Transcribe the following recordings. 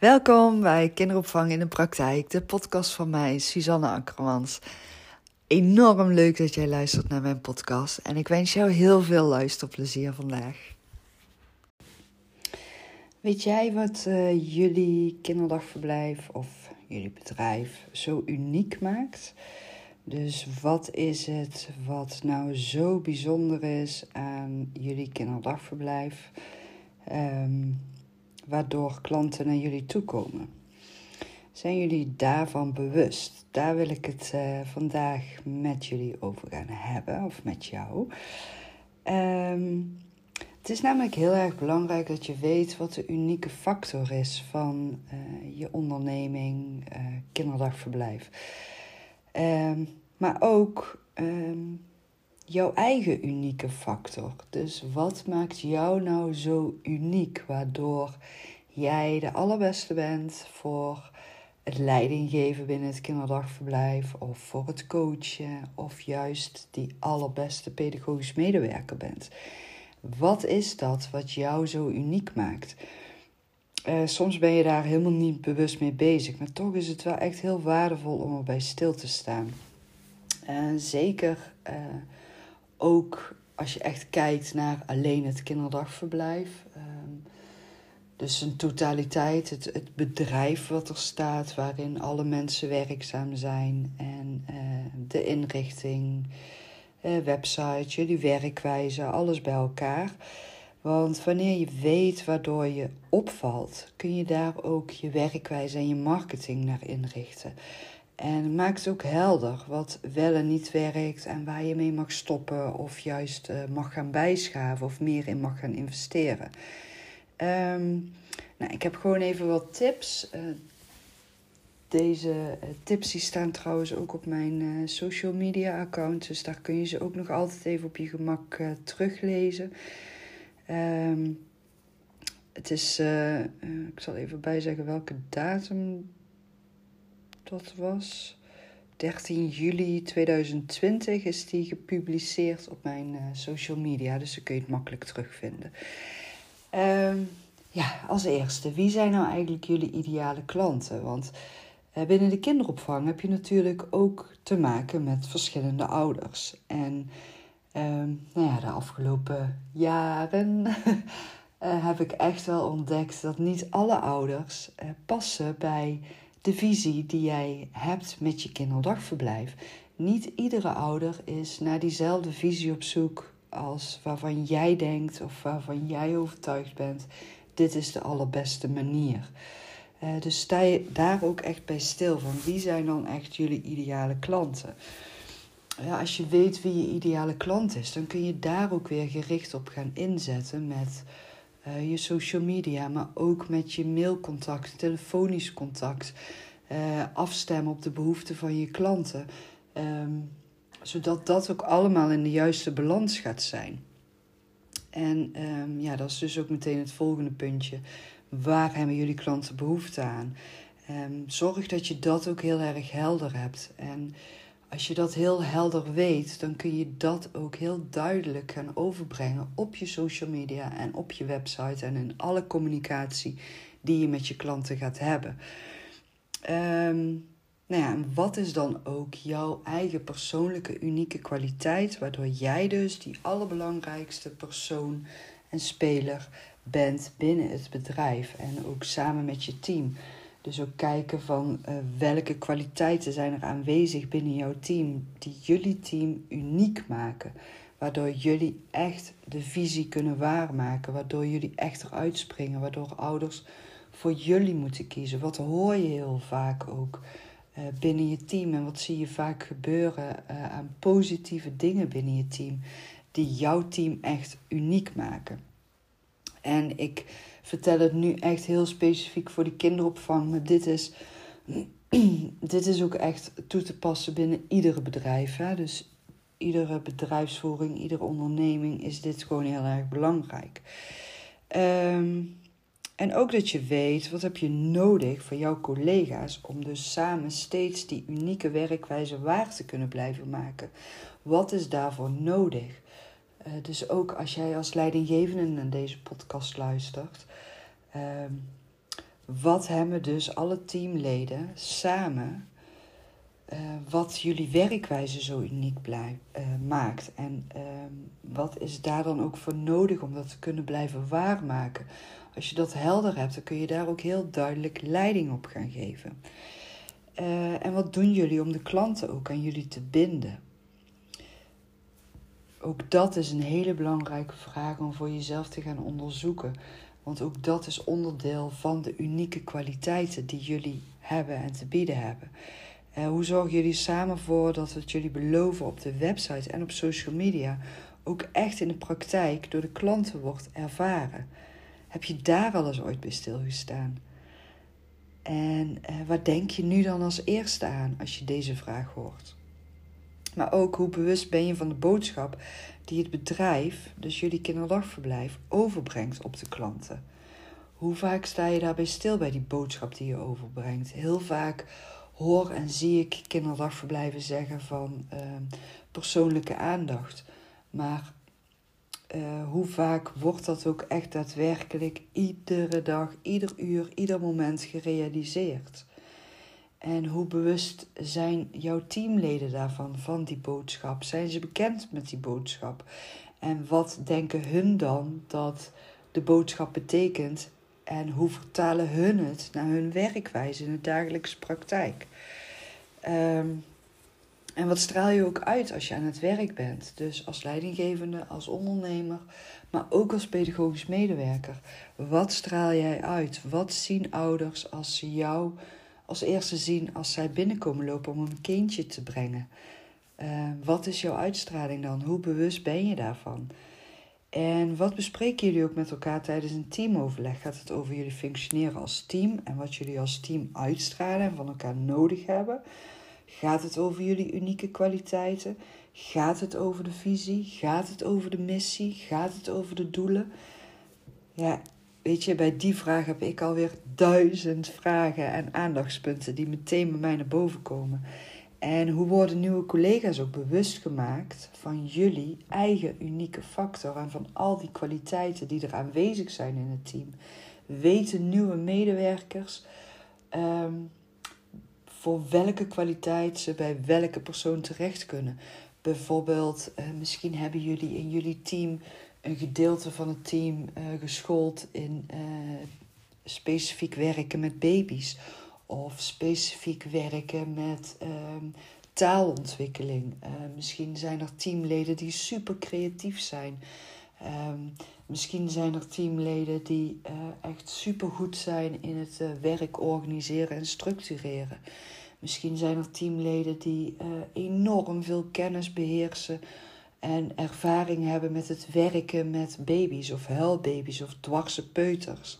Welkom bij Kinderopvang in de Praktijk, de podcast van mij, Suzanne Akkermans. Enorm leuk dat jij luistert naar mijn podcast en ik wens jou heel veel luisterplezier vandaag. Weet jij wat uh, jullie kinderdagverblijf of jullie bedrijf zo uniek maakt? Dus wat is het wat nou zo bijzonder is aan jullie kinderdagverblijf? Um, waardoor klanten naar jullie toe komen. Zijn jullie daarvan bewust? Daar wil ik het uh, vandaag met jullie over gaan hebben, of met jou. Um, het is namelijk heel erg belangrijk dat je weet wat de unieke factor is van uh, je onderneming, uh, kinderdagverblijf. Um, maar ook um, jouw eigen unieke factor. Dus wat maakt jou nou zo uniek, waardoor jij de allerbeste bent voor het leidinggeven binnen het kinderdagverblijf of voor het coachen of juist die allerbeste pedagogisch medewerker bent. Wat is dat wat jou zo uniek maakt? Uh, soms ben je daar helemaal niet bewust mee bezig, maar toch is het wel echt heel waardevol om erbij stil te staan. Uh, zeker uh, ook als je echt kijkt naar alleen het kinderdagverblijf. Um, dus een totaliteit, het, het bedrijf wat er staat, waarin alle mensen werkzaam zijn. En uh, de inrichting, uh, website, jullie werkwijze, alles bij elkaar. Want wanneer je weet waardoor je opvalt, kun je daar ook je werkwijze en je marketing naar inrichten. En maak het ook helder wat wel en niet werkt en waar je mee mag stoppen of juist uh, mag gaan bijschaven of meer in mag gaan investeren. Um, nou, ik heb gewoon even wat tips. Uh, deze uh, tips staan trouwens ook op mijn social media account, dus daar kun je ze ook nog altijd even op je gemak teruglezen. Um, het is, ik zal even bijzeggen welke datum dat was 13 juli 2020 is die gepubliceerd op mijn uh, social media. Dus dan kun je het makkelijk terugvinden. Um, ja, als eerste, wie zijn nou eigenlijk jullie ideale klanten? Want uh, binnen de kinderopvang heb je natuurlijk ook te maken met verschillende ouders. En um, nou ja, de afgelopen jaren uh, heb ik echt wel ontdekt dat niet alle ouders passen bij de visie die jij hebt met je kinderdagverblijf. Niet iedere ouder is naar diezelfde visie op zoek als waarvan jij denkt of waarvan jij overtuigd bent. Dit is de allerbeste manier. Uh, dus sta je daar ook echt bij stil van wie zijn dan echt jullie ideale klanten? Ja, als je weet wie je ideale klant is, dan kun je daar ook weer gericht op gaan inzetten met uh, je social media, maar ook met je mailcontact, telefonisch contact. Uh, afstemmen op de behoeften van je klanten. Um, zodat dat ook allemaal in de juiste balans gaat zijn. En um, ja, dat is dus ook meteen het volgende puntje. Waar hebben jullie klanten behoefte aan? Um, zorg dat je dat ook heel erg helder hebt. En als je dat heel helder weet, dan kun je dat ook heel duidelijk gaan overbrengen op je social media en op je website en in alle communicatie die je met je klanten gaat hebben. Um, nou ja, wat is dan ook jouw eigen persoonlijke unieke kwaliteit, waardoor jij dus die allerbelangrijkste persoon en speler bent binnen het bedrijf en ook samen met je team. Dus ook kijken van uh, welke kwaliteiten zijn er aanwezig binnen jouw team die jullie team uniek maken. Waardoor jullie echt de visie kunnen waarmaken. Waardoor jullie echt eruit springen. Waardoor ouders voor jullie moeten kiezen. Wat hoor je heel vaak ook uh, binnen je team? En wat zie je vaak gebeuren uh, aan positieve dingen binnen je team. Die jouw team echt uniek maken. En ik vertel het nu echt heel specifiek voor die kinderopvang. Maar dit is, dit is ook echt toe te passen binnen iedere bedrijf. Hè? Dus iedere bedrijfsvoering, iedere onderneming is dit gewoon heel erg belangrijk. Um, en ook dat je weet wat heb je nodig van jouw collega's om dus samen steeds die unieke werkwijze waar te kunnen blijven maken. Wat is daarvoor nodig? Uh, dus ook als jij als leidinggevende naar deze podcast luistert, uh, wat hebben dus alle teamleden samen, uh, wat jullie werkwijze zo uniek blijf, uh, maakt. En uh, wat is daar dan ook voor nodig om dat te kunnen blijven waarmaken? Als je dat helder hebt, dan kun je daar ook heel duidelijk leiding op gaan geven. En wat doen jullie om de klanten ook aan jullie te binden? Ook dat is een hele belangrijke vraag om voor jezelf te gaan onderzoeken. Want ook dat is onderdeel van de unieke kwaliteiten die jullie hebben en te bieden hebben. Uh, hoe zorgen jullie samen voor dat wat jullie beloven op de website en op social media ook echt in de praktijk door de klanten wordt ervaren? Heb je daar al eens ooit bij stilgestaan? En uh, waar denk je nu dan als eerste aan als je deze vraag hoort? Maar ook hoe bewust ben je van de boodschap die het bedrijf, dus jullie kinderdagverblijf, overbrengt op de klanten. Hoe vaak sta je daarbij stil bij die boodschap die je overbrengt? Heel vaak hoor en zie ik kinderdagverblijven zeggen van uh, persoonlijke aandacht. Maar uh, hoe vaak wordt dat ook echt daadwerkelijk iedere dag, ieder uur, ieder moment gerealiseerd? En hoe bewust zijn jouw teamleden daarvan, van die boodschap? Zijn ze bekend met die boodschap? En wat denken hun dan dat de boodschap betekent? En hoe vertalen hun het naar hun werkwijze in de dagelijkse praktijk? Um, en wat straal je ook uit als je aan het werk bent? Dus als leidinggevende, als ondernemer, maar ook als pedagogisch medewerker. Wat straal jij uit? Wat zien ouders als ze jou als eerste zien als zij binnenkomen lopen om een kindje te brengen? Uh, wat is jouw uitstraling dan? Hoe bewust ben je daarvan? En wat bespreken jullie ook met elkaar tijdens een teamoverleg? Gaat het over jullie functioneren als team en wat jullie als team uitstralen en van elkaar nodig hebben? Gaat het over jullie unieke kwaliteiten? Gaat het over de visie? Gaat het over de missie? Gaat het over de doelen? Ja, weet je, bij die vraag heb ik alweer duizend vragen en aandachtspunten die meteen bij mij naar boven komen. En hoe worden nieuwe collega's ook bewust gemaakt van jullie eigen unieke factor en van al die kwaliteiten die er aanwezig zijn in het team? Weten nieuwe medewerkers um, voor welke kwaliteit ze bij welke persoon terecht kunnen? Bijvoorbeeld, uh, misschien hebben jullie in jullie team een gedeelte van het team uh, geschoold in uh, specifiek werken met baby's of specifiek werken met ehm, taalontwikkeling. Uh, misschien zijn er teamleden die super creatief zijn. Um, misschien zijn er teamleden die echt super goed zijn in het werk organiseren en structureren. Misschien zijn er teamleden die enorm veel kennis beheersen en ervaring hebben met het werken met baby's of huilbaby's of dwarse peuters.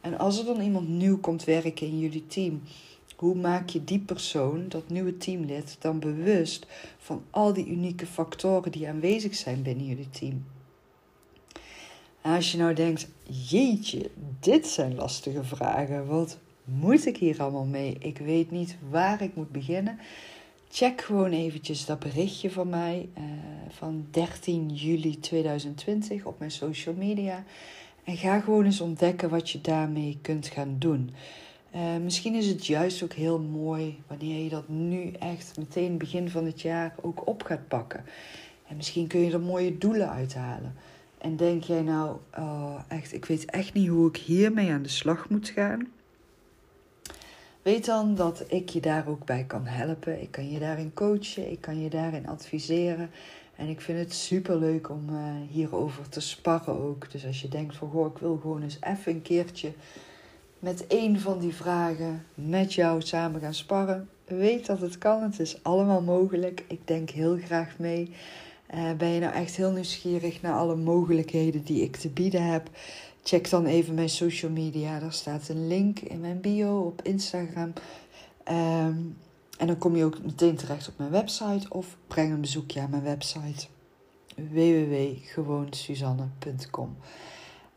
En als er dan iemand nieuw komt werken in jullie team, hoe maak je die persoon, dat nieuwe teamlid, dan bewust van al die unieke factoren die aanwezig zijn binnen jullie team? Als je nou denkt, jeetje, dit zijn lastige vragen, wat moet ik hier allemaal mee? Ik weet niet waar ik moet beginnen. Check gewoon eventjes dat berichtje van mij uh, van 13 juli 2020 op mijn social media. En ga gewoon eens ontdekken wat je daarmee kunt gaan doen. Uh, misschien is het juist ook heel mooi wanneer je dat nu echt meteen begin van het jaar ook op gaat pakken. En misschien kun je er mooie doelen uithalen. En denk jij nou, oh, echt, ik weet echt niet hoe ik hiermee aan de slag moet gaan. Weet dan dat ik je daar ook bij kan helpen. Ik kan je daarin coachen, ik kan je daarin adviseren. En ik vind het super leuk om uh, hierover te sparren ook. Dus als je denkt van goh, ik wil gewoon eens even een keertje met één van die vragen met jou samen gaan sparren. Weet dat het kan, het is allemaal mogelijk. Ik denk heel graag mee. Uh, ben je nou echt heel nieuwsgierig naar alle mogelijkheden die ik te bieden heb? Check dan even mijn social media. Daar staat een link in mijn bio op Instagram. Um, en dan kom je ook meteen terecht op mijn website of breng een bezoekje aan mijn website www.gewoonsuzanne.com.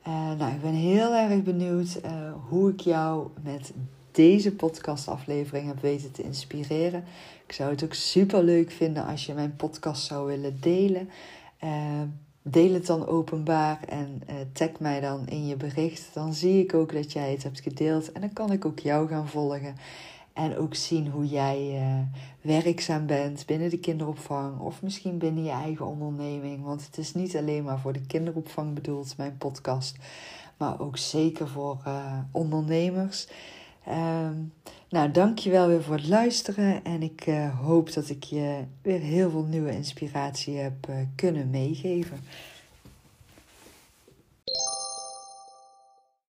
Uh, nou, ik ben heel erg benieuwd uh, hoe ik jou met deze podcastaflevering heb weten te inspireren. Ik zou het ook super leuk vinden als je mijn podcast zou willen delen. Uh, deel het dan openbaar en uh, tag mij dan in je bericht. Dan zie ik ook dat jij het hebt gedeeld en dan kan ik ook jou gaan volgen. En ook zien hoe jij uh, werkzaam bent binnen de kinderopvang of misschien binnen je eigen onderneming. Want het is niet alleen maar voor de kinderopvang bedoeld, mijn podcast, maar ook zeker voor uh, ondernemers. Um, nou, dankjewel weer voor het luisteren en ik uh, hoop dat ik je weer heel veel nieuwe inspiratie heb kunnen meegeven.